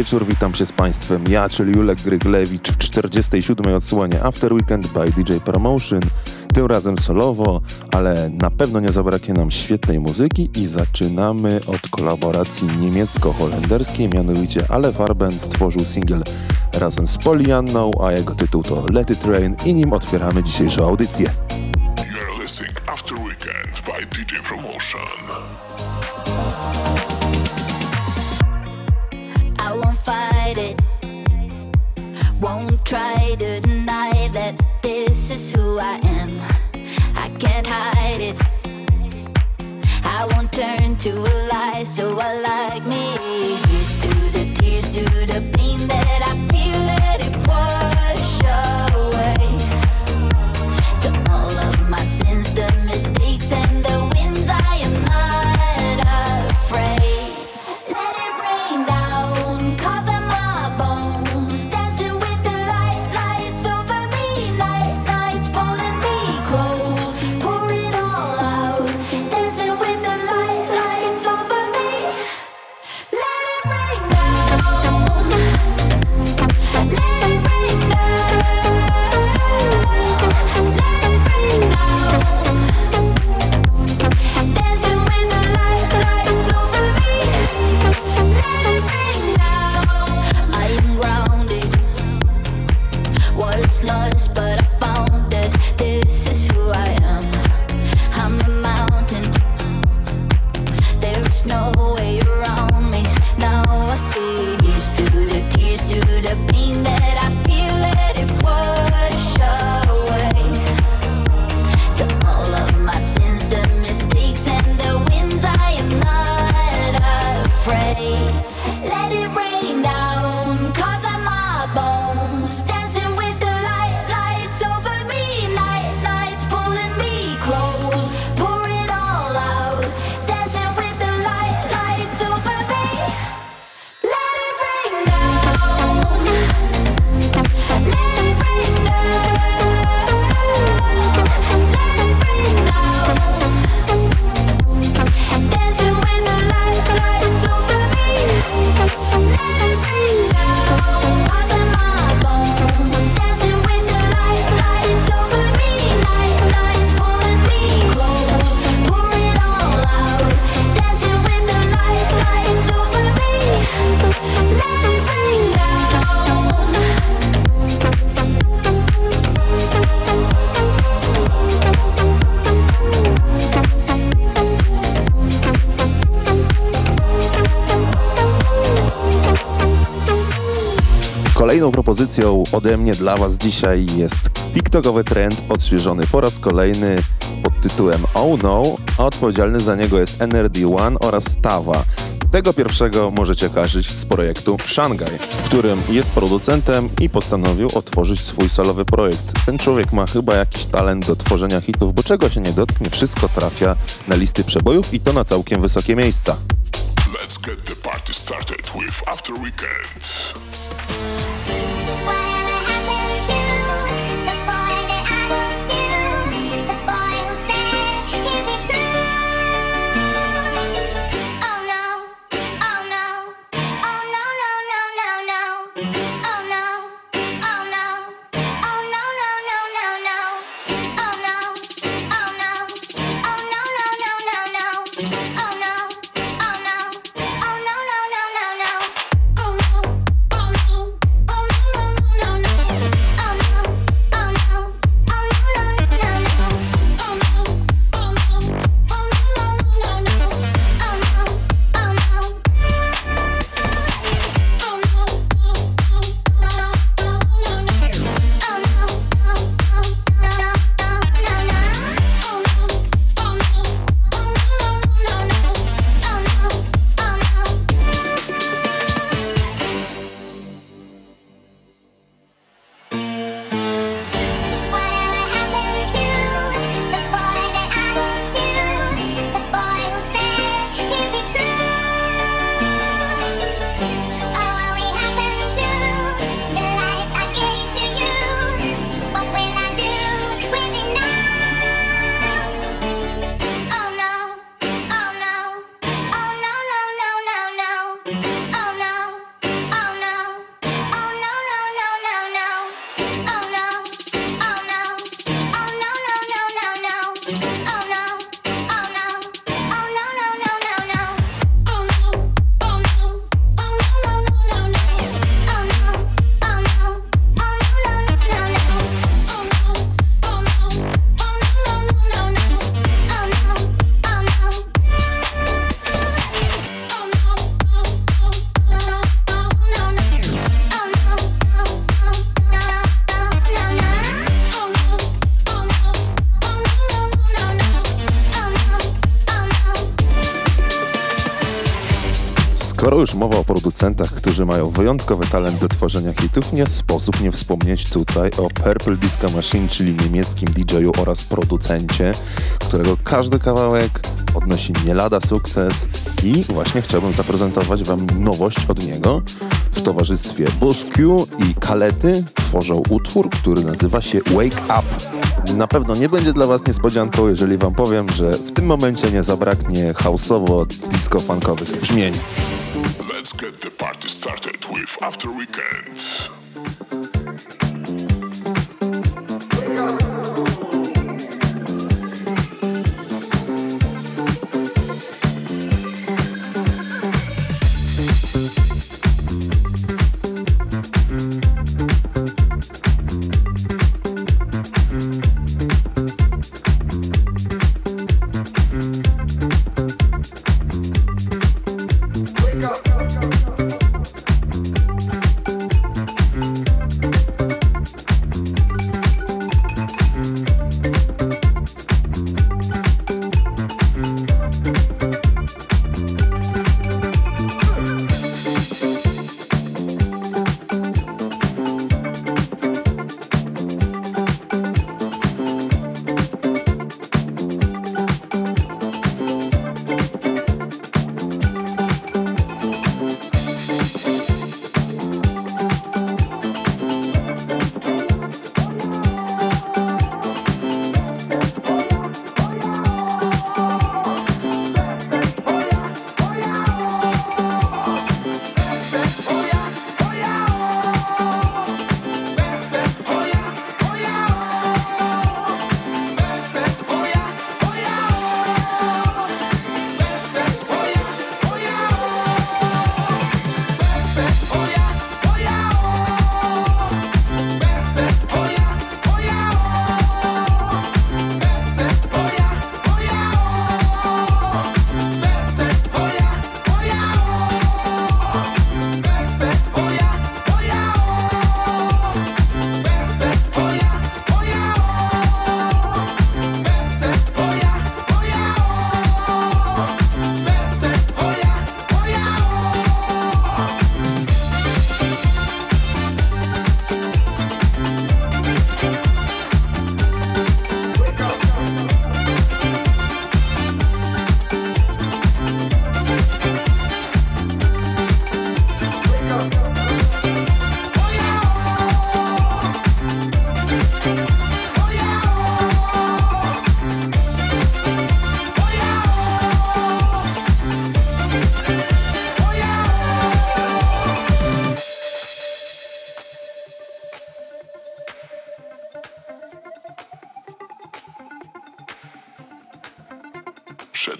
Wieczór, witam się z Państwem. Ja, czyli Julek Gryglewicz w 47. odsłonie After Weekend by DJ Promotion. Tym razem solowo, ale na pewno nie zabraknie nam świetnej muzyki i zaczynamy od kolaboracji niemiecko-holenderskiej, mianowicie Ale Farben stworzył singiel razem z Polianną, a jego tytuł to Let It Rain i nim otwieramy dzisiejszą audycję. You're listening After Weekend by DJ Promotion. Fight it. Won't try to deny that this is who I am. I can't hide it. I won't turn to a lie, so I like me. Here's to the tears, to the pain that I feel, let it wash away. To all of my sins, the mistakes, and the propozycją ode mnie dla Was dzisiaj jest TikTokowy trend odświeżony po raz kolejny pod tytułem Oh No, a odpowiedzialny za niego jest NRD1 oraz Tawa. Tego pierwszego możecie kojarzyć z projektu Shanghai, w którym jest producentem i postanowił otworzyć swój solowy projekt. Ten człowiek ma chyba jakiś talent do tworzenia hitów, bo czego się nie dotknie, wszystko trafia na listy przebojów i to na całkiem wysokie miejsca. Let's get the party started with After Weekend. Już mowa o producentach, którzy mają wyjątkowy talent do tworzenia hitów, nie sposób nie wspomnieć tutaj o Purple Disco Machine, czyli niemieckim DJ-u oraz producencie, którego każdy kawałek odnosi nie lada sukces i właśnie chciałbym zaprezentować Wam nowość od niego. W towarzystwie Bosque i Kalety tworzą utwór, który nazywa się Wake Up. Na pewno nie będzie dla Was niespodzianką, jeżeli Wam powiem, że w tym momencie nie zabraknie houseowo-disco-funkowych brzmień. Get the party started with After Weekend.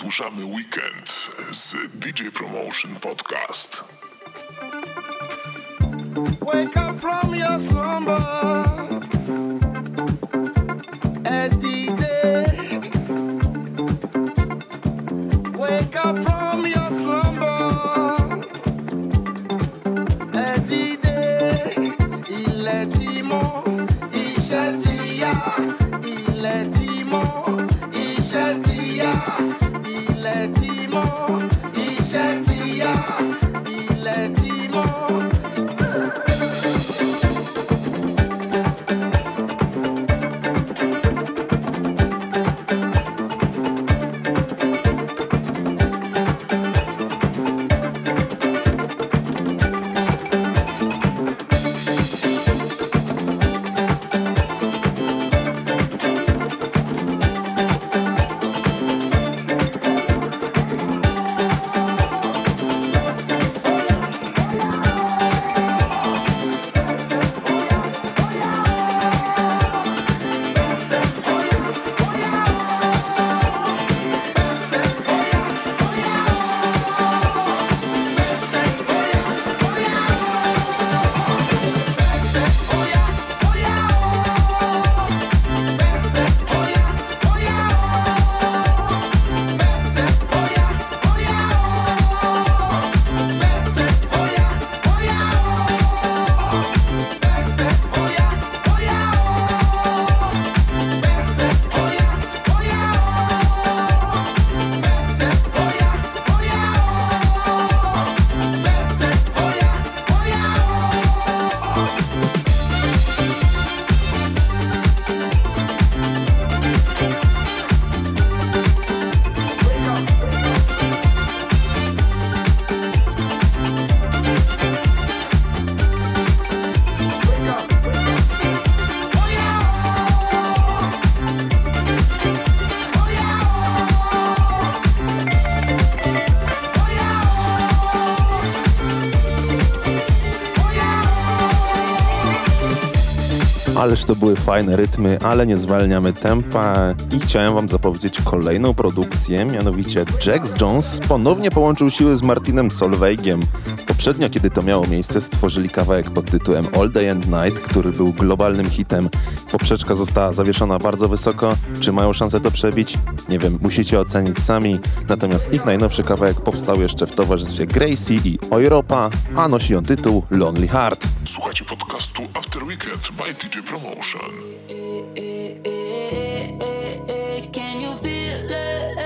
Przedłużamy weekend z DJ Promotion Podcast. Wake up from your slumber. Ależ to były fajne rytmy, ale nie zwalniamy tempa i chciałem wam zapowiedzieć kolejną produkcję, mianowicie Jax Jones ponownie połączył siły z Martinem Solveigiem. Poprzednio, kiedy to miało miejsce, stworzyli kawałek pod tytułem All Day and Night, który był globalnym hitem. Poprzeczka została zawieszona bardzo wysoko. Czy mają szansę to przebić? Nie wiem, musicie ocenić sami. Natomiast ich najnowszy kawałek powstał jeszcze w towarzystwie Gracie i Europa, a nosi on tytuł Lonely Heart. by DJ Promotion. Can you feel it?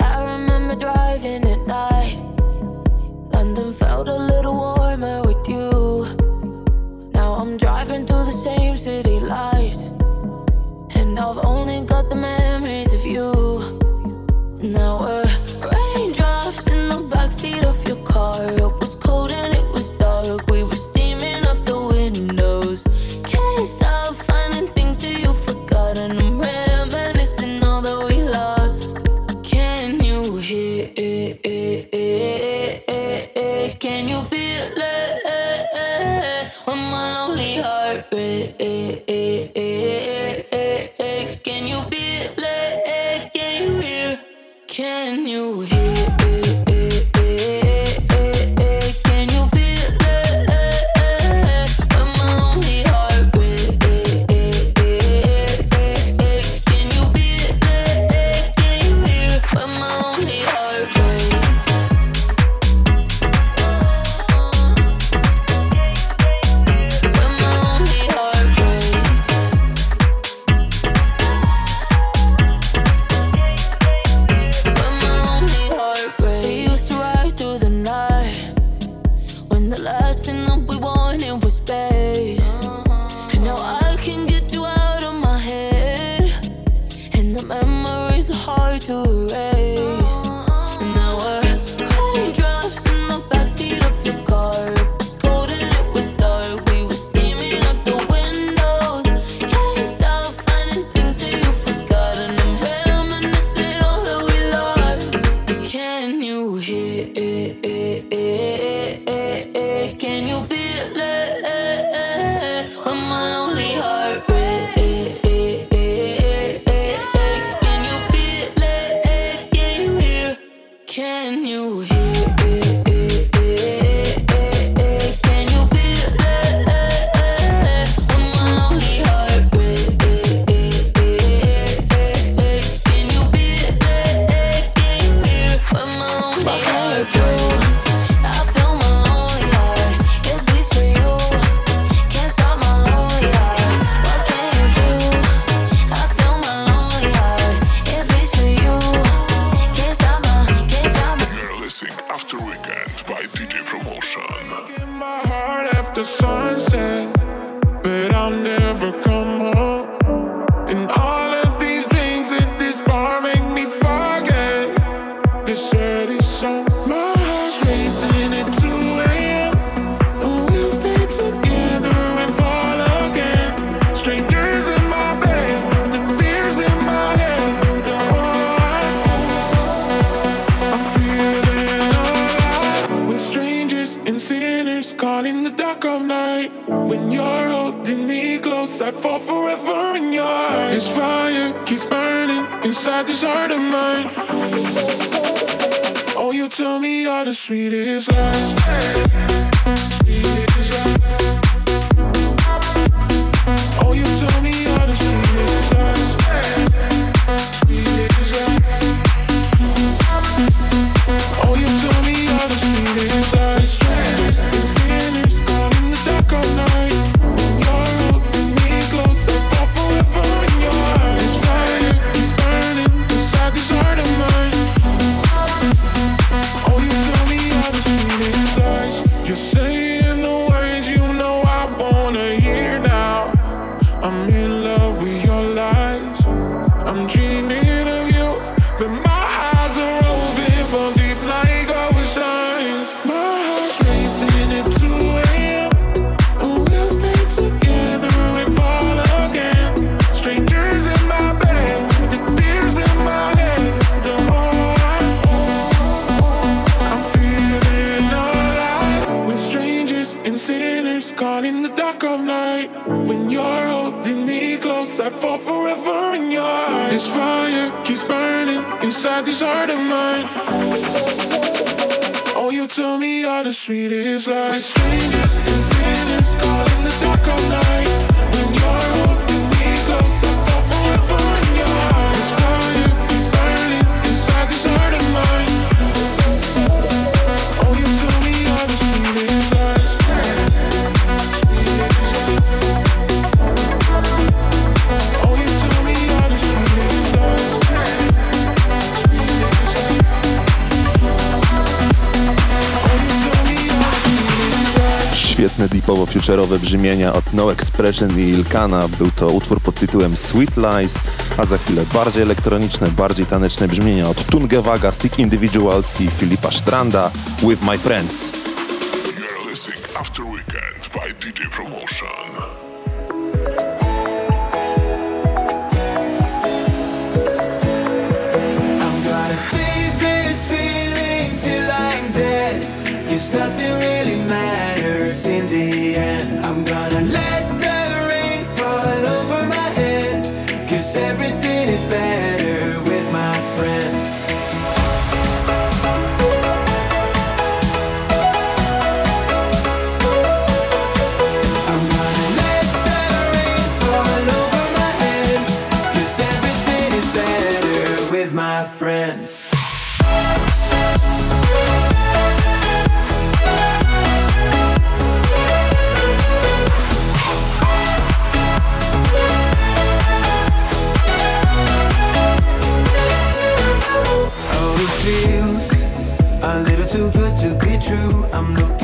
I remember driving at night. London felt a little warmer with you. Now I'm driving through the same city lights, and I've only got the. Man When you're holding me close, I fall forever in your eyes. This fire keeps burning inside this heart of mine. Oh, you tell me all the sweetest lies. We're strangers and sinners, caught in the dark of night. piękne deepowo-futurowe brzmienia od No Expression i Ilkana. Był to utwór pod tytułem Sweet Lies, a za chwilę bardziej elektroniczne, bardziej taneczne brzmienia od Tungewaga, Sick Individuals i Filipa Stranda With My Friends. too good to be true. I'm looking.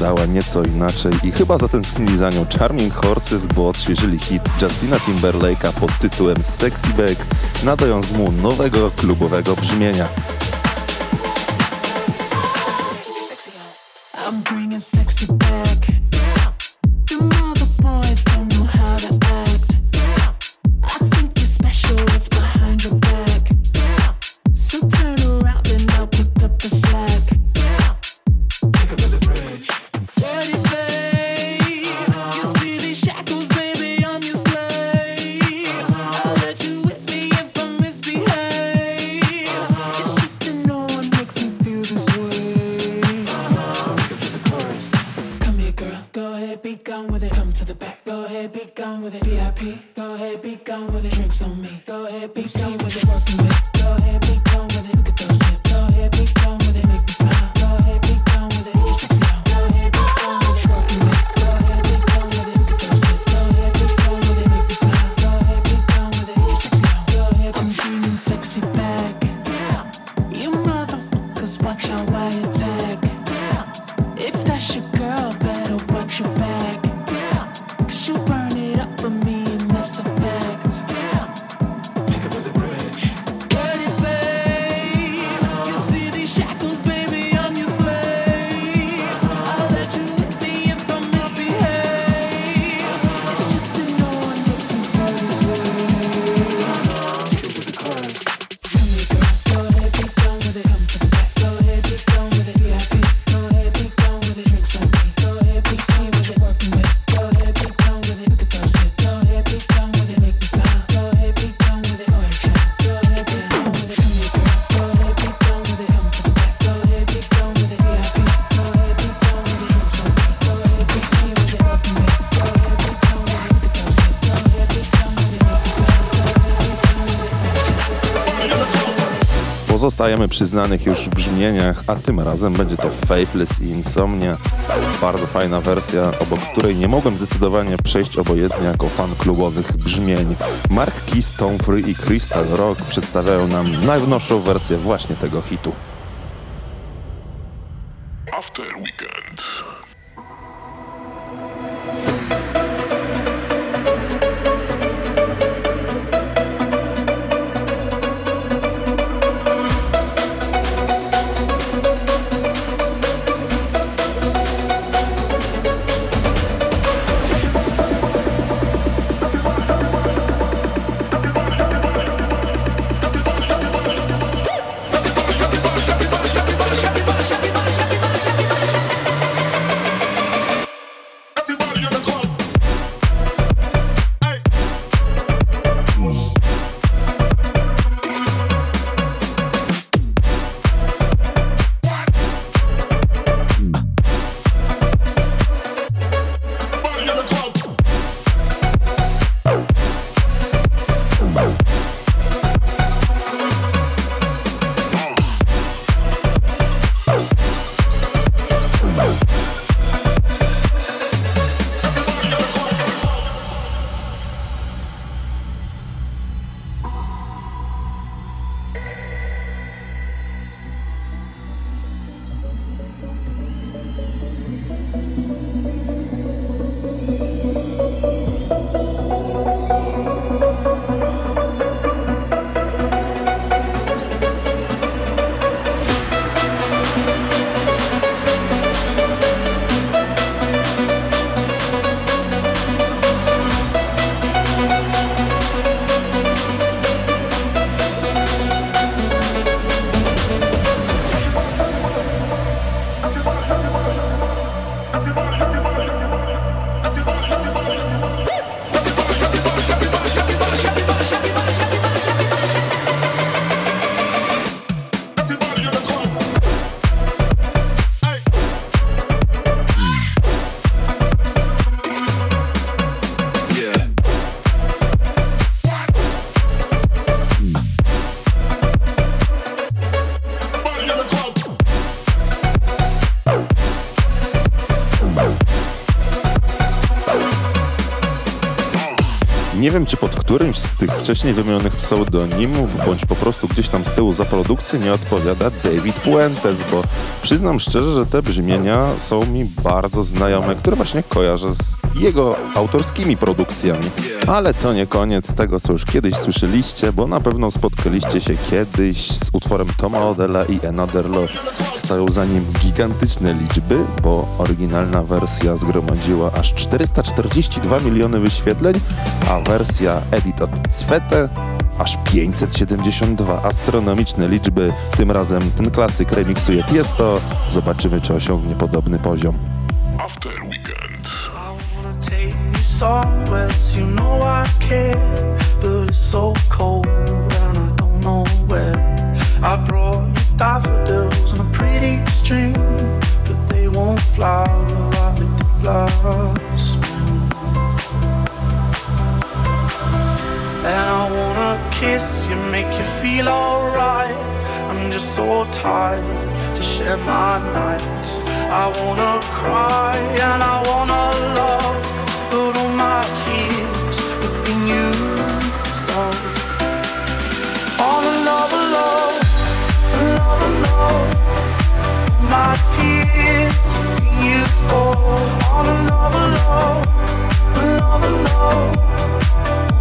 wyglądała nieco inaczej i chyba zatęsknili za nią Charming Horses, bo odświeżyli hit Justina Timberlake'a pod tytułem Sexy Back, nadając mu nowego klubowego brzmienia. I'm bringing sexy back. Yeah. Boys. Pozostajemy przy znanych już brzmieniach, a tym razem będzie to Faithless i Insomnia. Bardzo fajna wersja, obok której nie mogłem zdecydowanie przejść obojętnie jako fan klubowych brzmień. Mark Keys, Tom Free i Crystal Rock przedstawiają nam najnowszą wersję właśnie tego hitu. After Weekend. Wiem, czy pod którymś z tych wcześniej wymienionych pseudonimów, bądź po prostu gdzieś tam z tyłu za produkcję nie odpowiada David Puentes, bo przyznam szczerze, że te brzmienia są mi bardzo znajome, które właśnie kojarzę z jego autorskimi produkcjami. Ale to nie koniec tego, co już kiedyś słyszeliście, bo na pewno spotkaliście się kiedyś z utworem Toma Odella i Another Love. Stoją za nim gigantyczne liczby, bo oryginalna wersja zgromadziła aż 442 miliony wyświetleń, a wersja Edit od Cwete aż 572 astronomiczne liczby. Tym razem ten klasyk remiksuje Tiesto. Zobaczymy, czy osiągnie podobny poziom. After Weekend. I wanna take you somewhere, you know I care, but it's so cold kiss you, make you feel alright. I'm just so tired to share my nights. I wanna cry and I wanna love, but all my tears have been used up. On another love, love. Love, love. My tears used up. On another love, love. Love, love.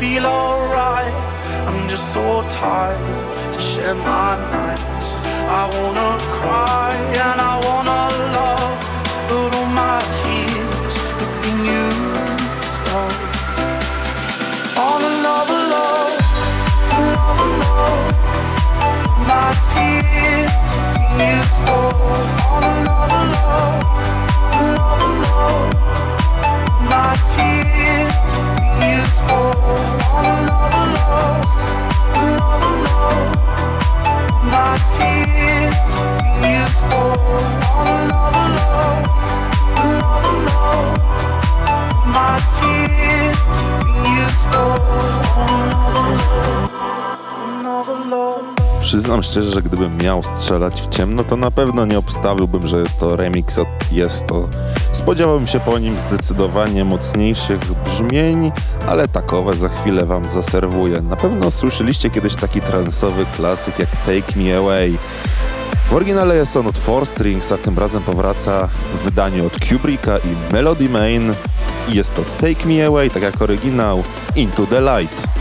feel alright. I'm just so tired to share my nights. I wanna cry and I wanna love, but all my tears have been used up. On another love, another love. My tears been used up. On another love, another love. My tears Przyznam szczerze, że gdybym miał strzelać w ciemno, to na pewno nie obstawiłbym, że jest to remix od Tiesto. Spodziewałbym się po nim zdecydowanie mocniejszych brzmień, ale takowe za chwilę wam zaserwuję. Na pewno słyszeliście kiedyś taki transowy klasyk jak Take Me Away. W oryginale jest on od Four Strings, a tym razem powraca w wydaniu od Kubricka i Melody Main. Jest to Take Me Away, tak jak oryginał, Into the Light.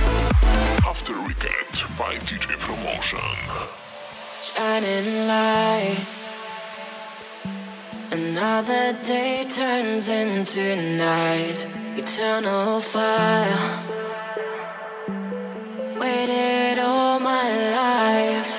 Shining light. Another day turns into night. Eternal fire. Waited all my life.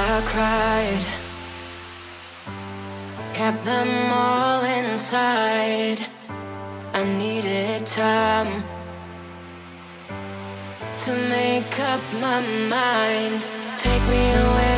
I cried, kept them all inside. I needed time to make up my mind. Take me away,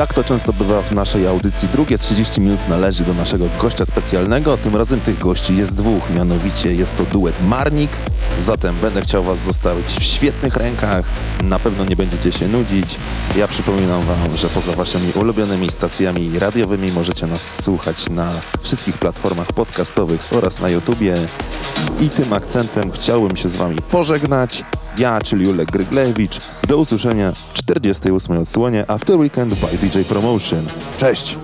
Jak to często bywa w naszej audycji, drugie 30 minut należy do naszego gościa specjalnego. Tym razem tych gości jest dwóch, mianowicie jest to duet Marnik. Zatem będę chciał Was zostawić w świetnych rękach. Na pewno nie będziecie się nudzić. Ja przypominam Wam, że poza Waszymi ulubionymi stacjami radiowymi możecie nas słuchać na wszystkich platformach podcastowych oraz na YouTubie. I tym akcentem chciałbym się z Wami pożegnać. Ja, czyli Julek Gryglewicz. Do usłyszenia w 48 odsłonie After Weekend by DJ Promotion. Cześć!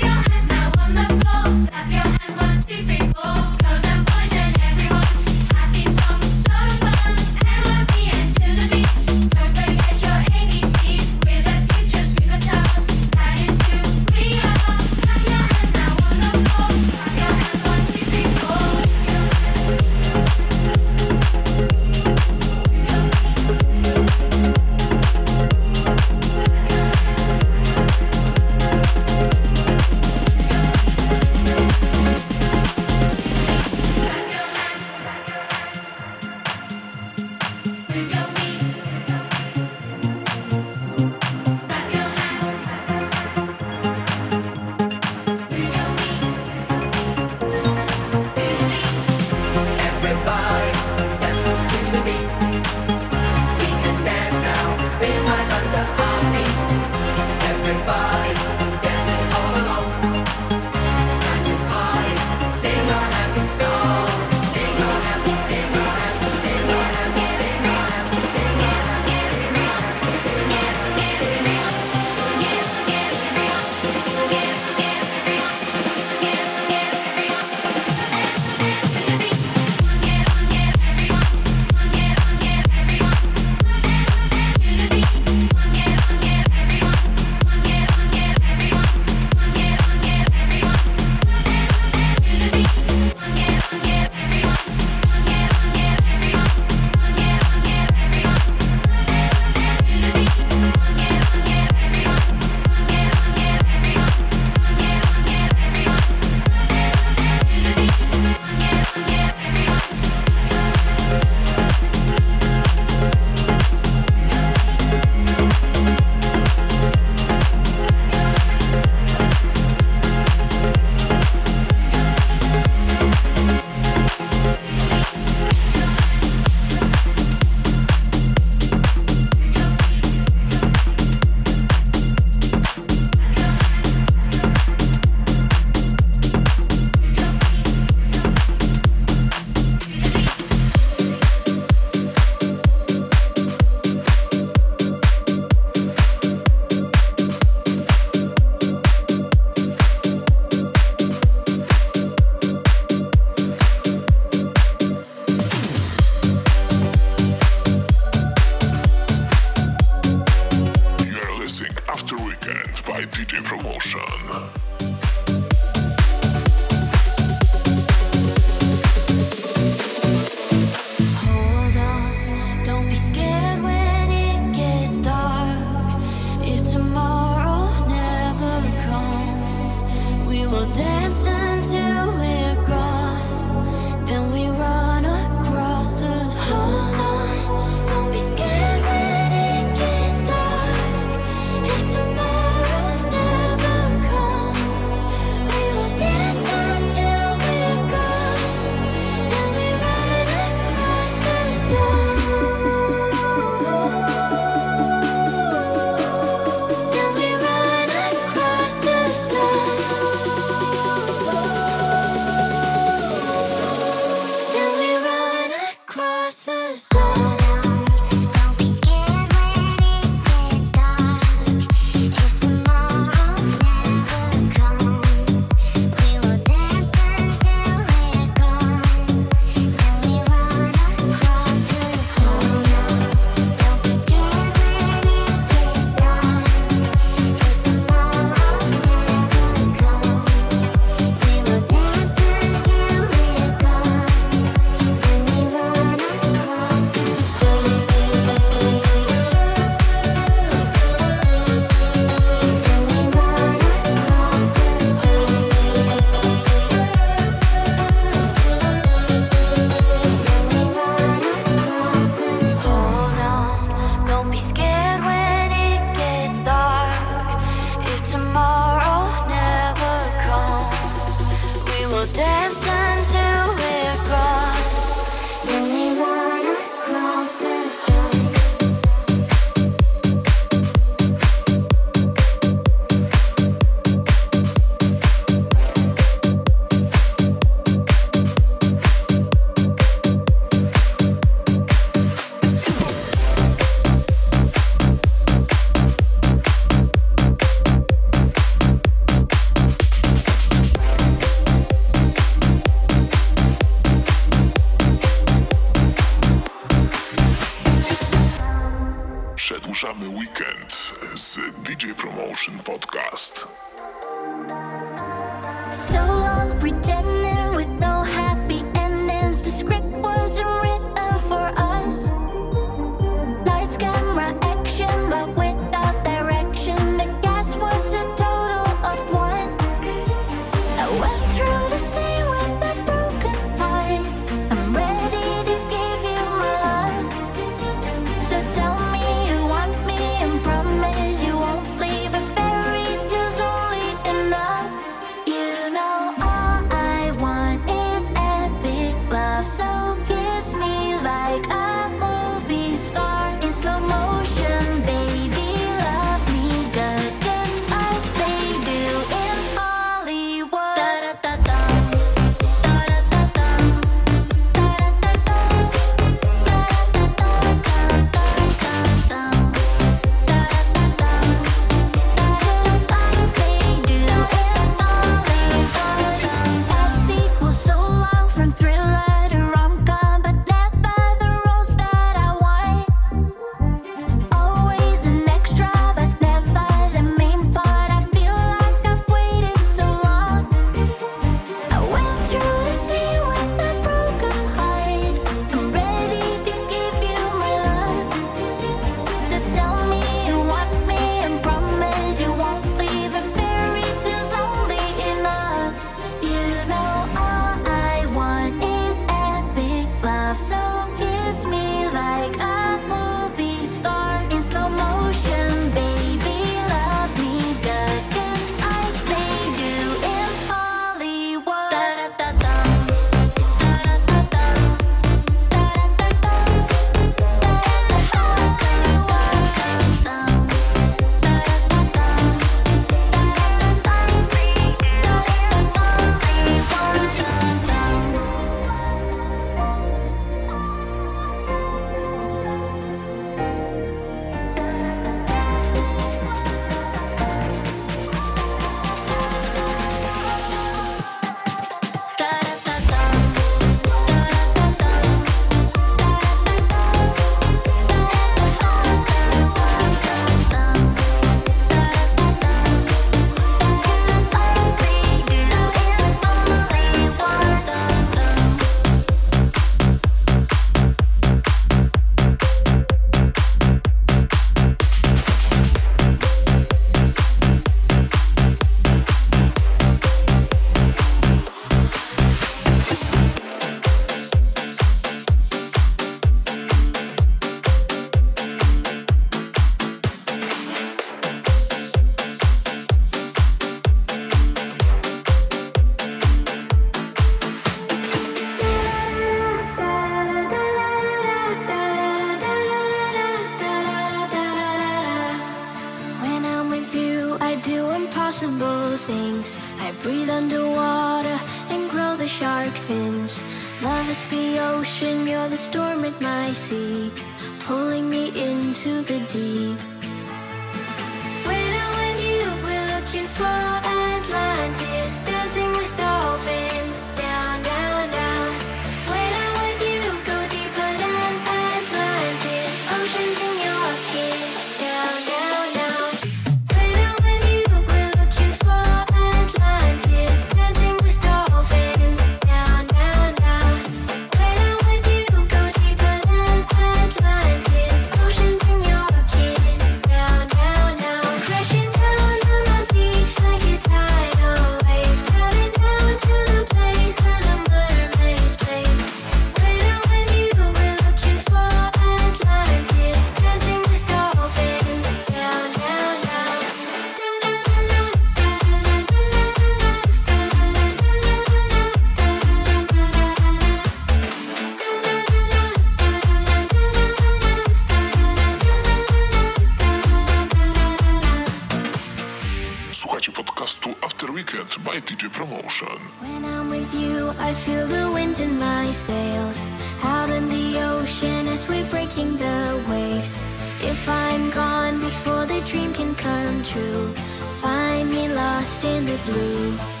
as we're breaking the waves. If I'm gone before the dream can come true, find me lost in the blue.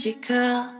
magical.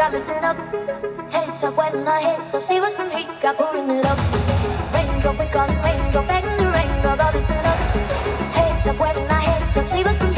gotta listen up. Heads up when I heads up, see what's from here, got pouring it up. Raindrop, we calling raindrop, begging the rain, gotta listen up. Heads up when I heads up, see what's from